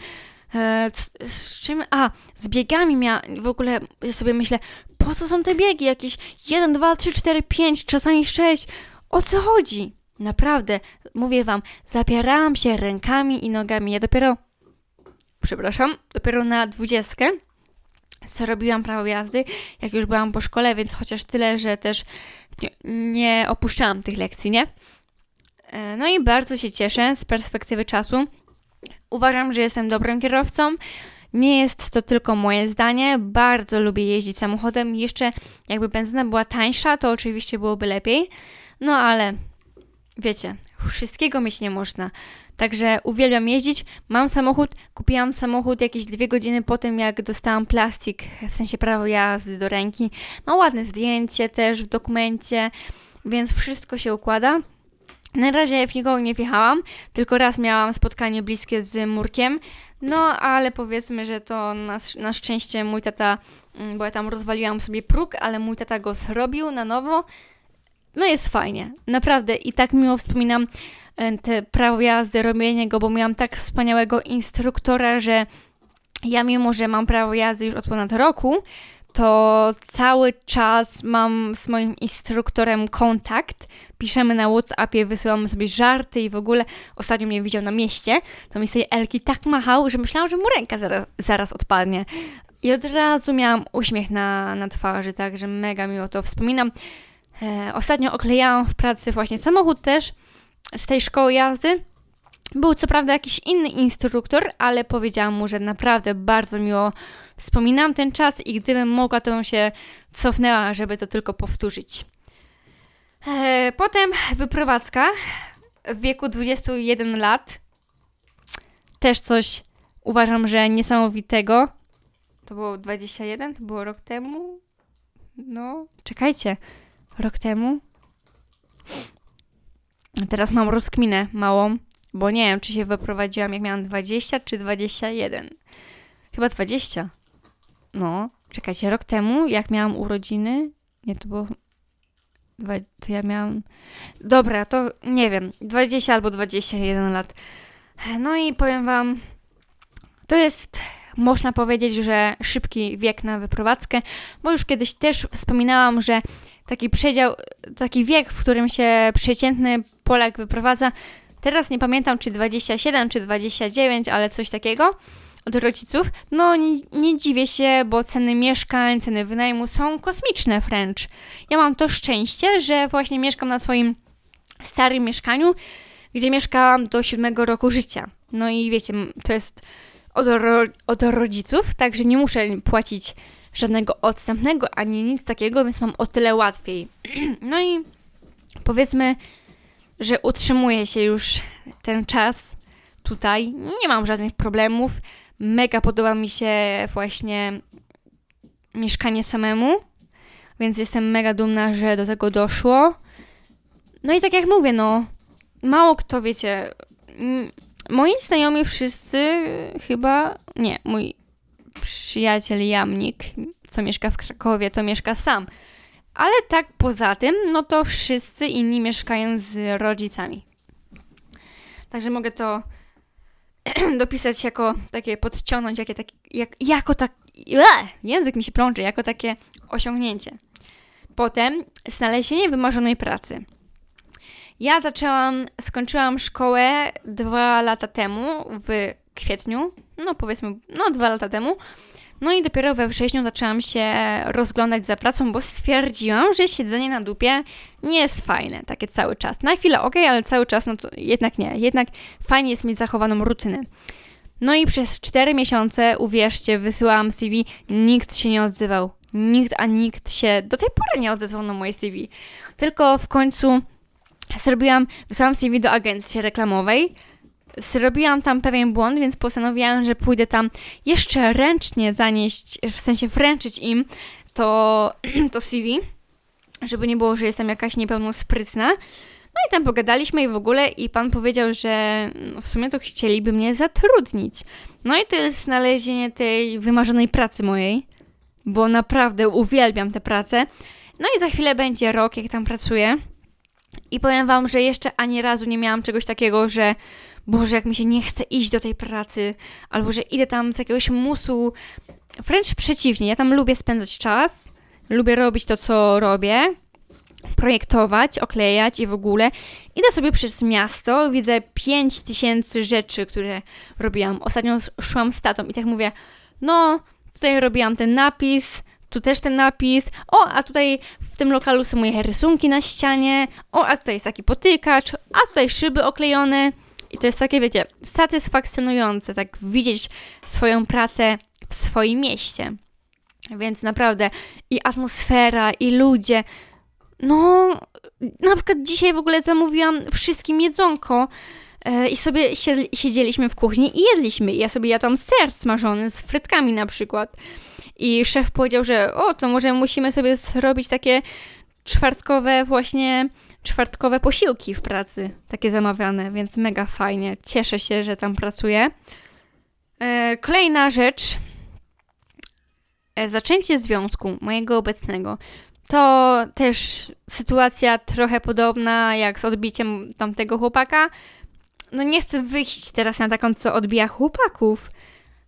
E, z czym? A, z biegami miała, w ogóle ja sobie myślę, po co są te biegi? Jakieś 1, 2, 3, 4, 5, czasami 6. O co chodzi? Naprawdę, mówię wam, zapierałam się rękami i nogami. Ja dopiero, przepraszam, dopiero na dwudziestkę co robiłam prawo jazdy, jak już byłam po szkole, więc chociaż tyle, że też nie, nie opuszczałam tych lekcji, nie? E, no i bardzo się cieszę z perspektywy czasu. Uważam, że jestem dobrym kierowcą. Nie jest to tylko moje zdanie, bardzo lubię jeździć samochodem. Jeszcze jakby benzyna była tańsza, to oczywiście byłoby lepiej. No ale wiecie, wszystkiego mieć nie można. Także uwielbiam jeździć. Mam samochód, kupiłam samochód jakieś dwie godziny po tym, jak dostałam plastik, w sensie prawo jazdy do ręki. Ma ładne zdjęcie też w dokumencie, więc wszystko się układa. Na razie w nikogo nie wjechałam, tylko raz miałam spotkanie bliskie z Murkiem, no ale powiedzmy, że to na, na szczęście mój tata, mm, bo ja tam rozwaliłam sobie próg, ale mój tata go zrobił na nowo. No jest fajnie, naprawdę i tak miło wspominam e, te prawo jazdy, robienie go, bo miałam tak wspaniałego instruktora, że ja mimo, że mam prawo jazdy już od ponad roku, to cały czas mam z moim instruktorem kontakt. Piszemy na WhatsAppie, wysyłamy sobie żarty i w ogóle ostatnio mnie widział na mieście, to mi sobie Elki tak machał, że myślałam, że mu ręka zaraz, zaraz odpadnie. I od razu miałam uśmiech na, na twarzy, także mega miło to wspominam. E, ostatnio oklejałam w pracy właśnie samochód też z tej szkoły jazdy. Był co prawda jakiś inny instruktor, ale powiedziałam mu, że naprawdę bardzo miło wspominam ten czas i gdybym mogła, to bym się cofnęła, żeby to tylko powtórzyć. E, potem wyprowadzka w wieku 21 lat. Też coś uważam, że niesamowitego. To było 21? To było rok temu? No, czekajcie. Rok temu? Teraz mam rozkminę małą, bo nie wiem, czy się wyprowadziłam jak miałam 20 czy 21. Chyba 20. No, czekajcie, rok temu, jak miałam urodziny, nie, to było, to ja miałam, dobra, to nie wiem, 20 albo 21 lat. No i powiem wam, to jest, można powiedzieć, że szybki wiek na wyprowadzkę, bo już kiedyś też wspominałam, że taki przedział, taki wiek, w którym się przeciętny Polak wyprowadza, teraz nie pamiętam, czy 27, czy 29, ale coś takiego, od rodziców, no nie, nie dziwię się, bo ceny mieszkań, ceny wynajmu są kosmiczne wręcz. Ja mam to szczęście, że właśnie mieszkam na swoim starym mieszkaniu, gdzie mieszkałam do siódmego roku życia. No i wiecie, to jest od, ro od rodziców, także nie muszę płacić żadnego odstępnego ani nic takiego, więc mam o tyle łatwiej. No i powiedzmy, że utrzymuję się już ten czas tutaj. Nie mam żadnych problemów. Mega podoba mi się właśnie mieszkanie samemu, więc jestem mega dumna, że do tego doszło. No i tak jak mówię, no, mało kto wiecie. Moi znajomi wszyscy chyba. Nie, mój przyjaciel Jamnik, co mieszka w Krakowie, to mieszka sam. Ale tak poza tym, no to wszyscy inni mieszkają z rodzicami. Także mogę to dopisać jako takie, podciągnąć jakie tak, jak, jako tak, język mi się plączy, jako takie osiągnięcie. Potem znalezienie wymarzonej pracy. Ja zaczęłam, skończyłam szkołę dwa lata temu, w kwietniu, no powiedzmy, no dwa lata temu. No i dopiero we wrześniu zaczęłam się rozglądać za pracą, bo stwierdziłam, że siedzenie na dupie nie jest fajne, takie cały czas. Na chwilę ok, ale cały czas no to jednak nie. Jednak fajnie jest mieć zachowaną rutynę. No i przez 4 miesiące, uwierzcie, wysyłałam CV, nikt się nie odzywał. Nikt, a nikt się do tej pory nie odezwał na moje CV. Tylko w końcu zrobiłam, wysłałam CV do agencji reklamowej, zrobiłam tam pewien błąd, więc postanowiłam, że pójdę tam jeszcze ręcznie zanieść, w sensie wręczyć im to, to CV, żeby nie było, że jestem jakaś niepełnosprytna. No i tam pogadaliśmy i w ogóle i pan powiedział, że no w sumie to chcieliby mnie zatrudnić. No i to jest znalezienie tej wymarzonej pracy mojej, bo naprawdę uwielbiam tę pracę. No i za chwilę będzie rok, jak tam pracuję. I powiem wam, że jeszcze ani razu nie miałam czegoś takiego, że Boże, jak mi się nie chce iść do tej pracy, albo że idę tam z jakiegoś musu. Wręcz przeciwnie, ja tam lubię spędzać czas, lubię robić to, co robię, projektować, oklejać i w ogóle. Idę sobie przez miasto, widzę 5 tysięcy rzeczy, które robiłam. Ostatnio szłam z tatą i tak mówię, no, tutaj robiłam ten napis, tu też ten napis, o, a tutaj w tym lokalu są moje rysunki na ścianie, o, a tutaj jest taki potykacz, a tutaj szyby oklejone I to jest takie, wiecie, satysfakcjonujące, tak widzieć swoją pracę w swoim mieście. Więc naprawdę i atmosfera, i ludzie. No, na przykład dzisiaj w ogóle zamówiłam wszystkim jedzonko e, i sobie siedzieliśmy w kuchni i jedliśmy. Ja sobie jadłam ser smażony z frytkami na przykład. I szef powiedział, że o, to może musimy sobie zrobić takie czwartkowe właśnie, czwartkowe posiłki w pracy, takie zamawiane, więc mega fajnie. Cieszę się, że tam pracuję. E, kolejna rzecz, e, zaczęcie związku mojego obecnego. To też sytuacja trochę podobna jak z odbiciem tamtego chłopaka. No nie chcę wyjść teraz na taką, co odbija chłopaków,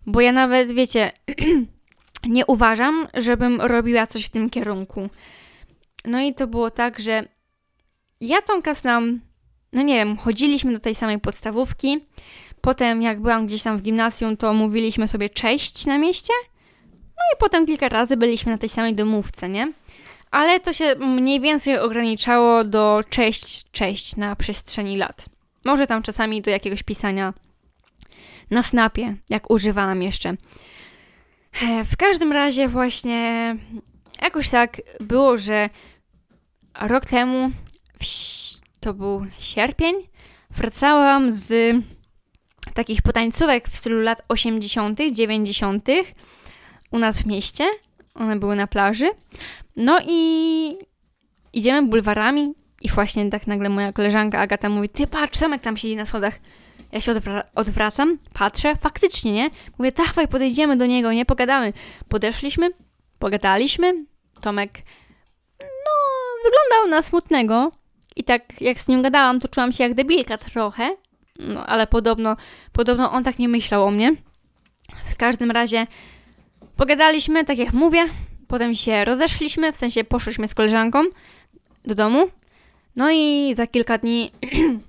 bo ja nawet, wiecie, nie uważam, żebym robiła coś w tym kierunku. No i to było tak, że ja Tomka znam, no nie wiem, chodziliśmy do tej samej podstawówki. Potem, jak byłam gdzieś tam w gimnazjum, to mówiliśmy sobie cześć na mieście. No i potem kilka razy byliśmy na tej samej domówce, nie? Ale to się mniej więcej ograniczało do cześć, cześć na przestrzeni lat. Może tam czasami do jakiegoś pisania na snapie, jak używałam jeszcze. W każdym razie właśnie jakoś tak było, że rok temu, to był sierpień, wracałam z takich potańcówek w stylu lat 80., 90. u nas w mieście. One były na plaży. No i idziemy bulwarami i właśnie tak nagle moja koleżanka Agata mówi, ty patrz, Tomek tam siedzi na schodach. Ja się odwra odwracam, patrzę, faktycznie, nie? Mówię, dawaj, podejdziemy do niego, nie? Pogadamy. Podeszliśmy, pogadaliśmy. Tomek, no, wyglądał na smutnego. I tak jak z nim gadałam, to czułam się jak debilka trochę. No, ale podobno, podobno on tak nie myślał o mnie. W każdym razie pogadaliśmy, tak jak mówię. Potem się rozeszliśmy, w sensie poszliśmy z koleżanką do domu. No i za kilka dni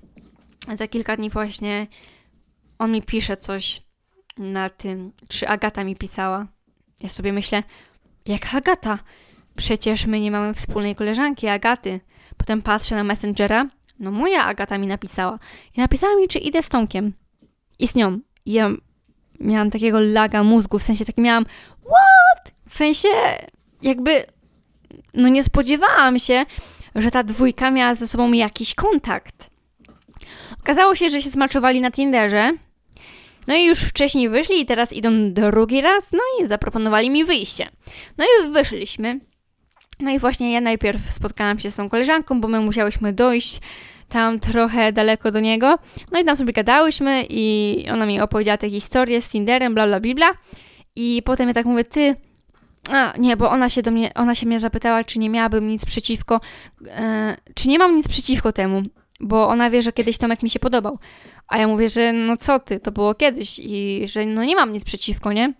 za kilka dni właśnie on mi pisze coś na tym, czy Agata mi pisała. Ja sobie myślę, jak Agata? Przecież my nie mamy wspólnej koleżanki, Agaty. Potem patrzę na Messengera, no moja Agata mi napisała. I napisała mi, czy idę z Tomkiem. I z nią. I ja miałam takiego laga mózgu, w sensie tak miałam, what? W sensie jakby, no nie spodziewałam się, że ta dwójka miała ze sobą jakiś kontakt. Okazało się, że się zmaczowali na Tinderze. No i już wcześniej wyszli i teraz idą drugi raz, no i zaproponowali mi wyjście. No i wyszliśmy. No i właśnie ja najpierw spotkałam się z tą koleżanką, bo my musiałyśmy dojść tam trochę daleko do niego. No i tam sobie gadałyśmy i ona mi opowiedziała tę historię z Tinderem, bla bla bla. I potem ja tak mówię, ty, a, nie, bo ona się do mnie, ona się mnie zapytała, czy nie miałabym nic przeciwko, e, czy nie mam nic przeciwko temu bo ona wie, że kiedyś Tomek mi się podobał. A ja mówię, że no co ty, to było kiedyś i że no nie mam nic przeciwko, nie?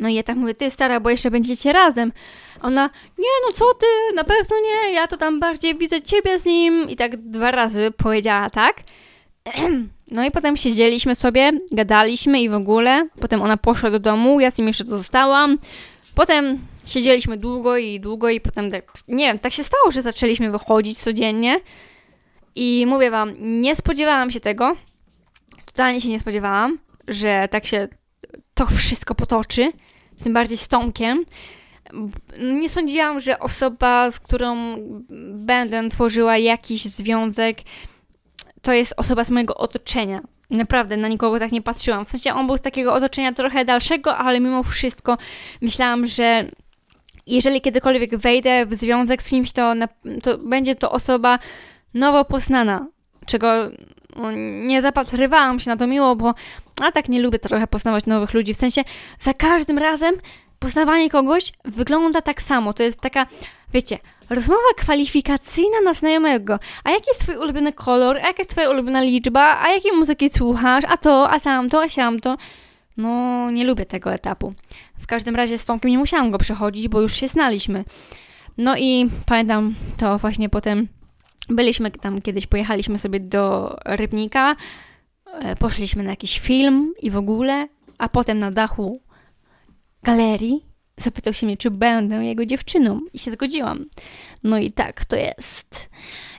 No i ja tak mówię, ty stara, bo jeszcze będziecie razem. Ona, nie no co ty, na pewno nie, ja to tam bardziej widzę ciebie z nim. I tak dwa razy powiedziała tak. No i potem siedzieliśmy sobie, gadaliśmy i w ogóle. Potem ona poszła do domu, ja z nim jeszcze zostałam. Potem siedzieliśmy długo i długo i potem tak, nie wiem, tak się stało, że zaczęliśmy wychodzić codziennie. I mówię wam, nie spodziewałam się tego, totalnie się nie spodziewałam, że tak się to wszystko potoczy, tym bardziej z Tomkiem. Nie sądziłam, że osoba, z którą będę tworzyła jakiś związek, to jest osoba z mojego otoczenia. Naprawdę, na nikogo tak nie patrzyłam. W sensie on był z takiego otoczenia trochę dalszego, ale mimo wszystko myślałam, że jeżeli kiedykolwiek wejdę w związek z kimś, to, na, to będzie to osoba, nowo poznana, czego no, nie zapatrywałam się na to miło, bo a tak nie lubię trochę poznawać nowych ludzi. W sensie za każdym razem poznawanie kogoś wygląda tak samo. To jest taka, wiecie, rozmowa kwalifikacyjna na znajomego. A jaki jest twój ulubiony kolor? A jaka jest twoja ulubiona liczba? A jakiej muzyki słuchasz? A to, a tamto, a siamto. No, nie lubię tego etapu. W każdym razie z Tomkiem nie musiałam go przechodzić, bo już się znaliśmy. No i pamiętam to właśnie potem Byliśmy tam kiedyś, pojechaliśmy sobie do Rybnika, poszliśmy na jakiś film i w ogóle, a potem na dachu galerii zapytał się mnie, czy będę jego dziewczyną i się zgodziłam. No i tak to jest.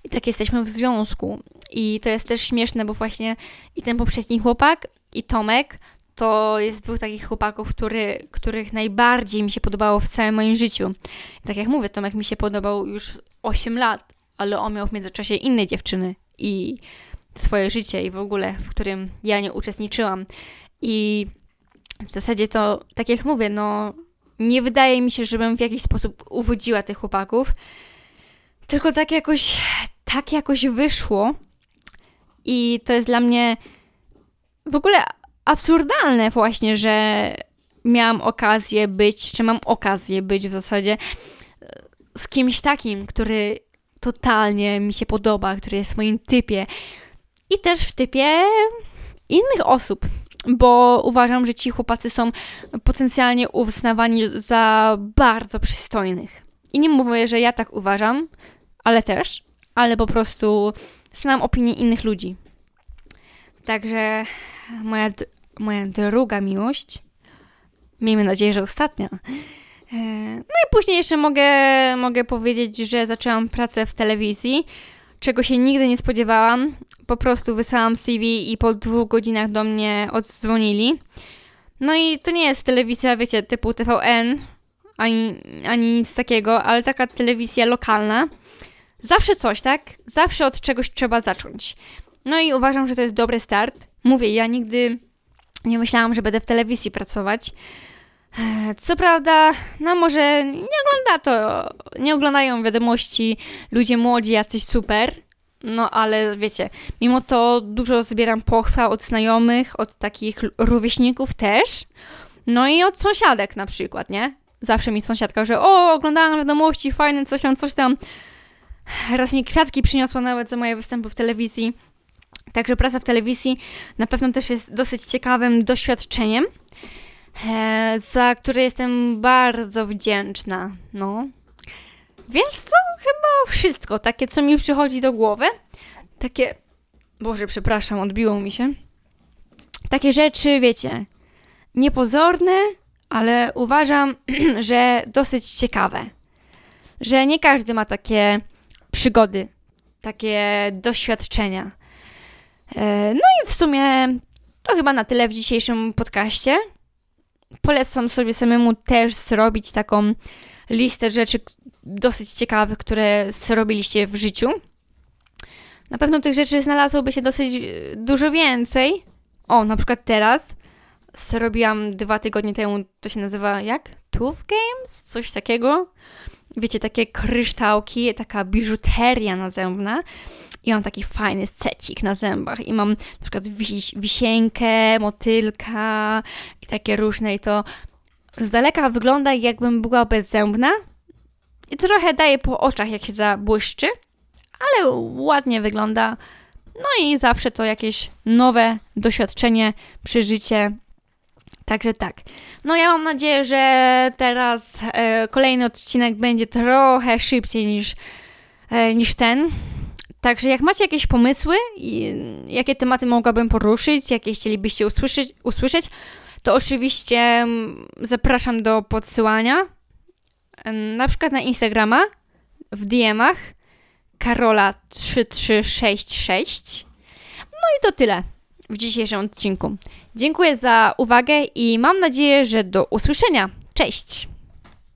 I tak jesteśmy w związku. I to jest też śmieszne, bo właśnie i ten poprzedni chłopak, i Tomek to jest dwóch takich chłopaków, który, których najbardziej mi się podobało w całym moim życiu. Tak jak mówię, Tomek mi się podobał już 8 lat, ale on miał w międzyczasie inne dziewczyny i swoje życie i w ogóle, w którym ja nie uczestniczyłam. I w zasadzie to, tak jak mówię, no nie wydaje mi się, żebym w jakiś sposób uwodziła tych chłopaków, tylko tak jakoś, tak jakoś wyszło. I to jest dla mnie w ogóle absurdalne właśnie, że miałam okazję być, czy mam okazję być w zasadzie e, z kimś takim, który totalnie mi się podoba, który jest w moim typie i też w typie innych osób, bo uważam, że ci chłopacy są potencjalnie uznawani za bardzo przystojnych. I nie mówię, że ja tak uważam, ale też, ale po prostu znam opinię innych ludzi. Także moja, moja druga miłość, miejmy nadzieję, że ostatnia. E, no i później jeszcze mogę, mogę powiedzieć, że zaczęłam pracę w telewizji, czego się nigdy nie spodziewałam. Po prostu wysłałam CV i po dwóch godzinach do mnie odzwonili. No i to nie jest telewizja, wiecie, typu TVN, ani, ani nic takiego, ale taka telewizja lokalna. Zawsze coś, tak? Zawsze od czegoś trzeba zacząć. No i uważam, że to jest dobry start. Mówię, ja nigdy nie myślałam, że będę w telewizji pracować. E, co prawda, no może nie ogląda to, nie oglądają wiadomości ludzie młodzi, jacyś super, no ale wiecie, mimo to dużo zbieram pochwał od znajomych, od takich rówieśników też, no i od sąsiadek na przykład, nie? Zawsze mi sąsiadka, że o, oglądałam wiadomości, fajne, coś tam, coś tam. Raz mi kwiatki przyniosła nawet za moje występy w telewizji. Także praca w telewizji na pewno też jest dosyć ciekawym doświadczeniem, e, za które jestem bardzo wdzięczna. No. Więc to chyba wszystko, takie co mi przychodzi do głowy. Takie, Boże, przepraszam, odbiło mi się. Takie rzeczy, wiecie, niepozorne, ale uważam, że dosyć ciekawe. Że nie każdy ma takie przygody, takie doświadczenia. E, no i w sumie to chyba na tyle w dzisiejszym podcaście. Polecam sobie samemu też zrobić taką listę rzeczy dosyć ciekawych, które zrobiliście w życiu. Na pewno tych rzeczy znalazłoby się dosyć e, dużo więcej. O, na przykład teraz zrobiłam dwa tygodnie temu, to się nazywa jak? Tooth Games? Coś takiego. Wiecie, takie kryształki, taka biżuteria nazemna i mam taki fajny secik na zębach i mam na przykład wis wisienkę, motylka i takie różne i to z daleka wygląda jakbym była bezzębna i trochę daje po oczach jak się zabłyszczy, ale ładnie wygląda. No i zawsze to jakieś nowe doświadczenie, przeżycie. Także tak. No ja mam nadzieję, że teraz e, kolejny odcinek będzie trochę szybciej niż, e, niż ten. Także jak macie jakieś pomysły, jakie tematy mogłabym poruszyć, jakie chcielibyście usłyszeć, usłyszeć to oczywiście mm, zapraszam do podsyłania. Na przykład na Instagrama, w DM-ach Karola3366. No i to tyle w dzisiejszym odcinku. Dziękuję za uwagę i mam nadzieję, że do usłyszenia. Cześć!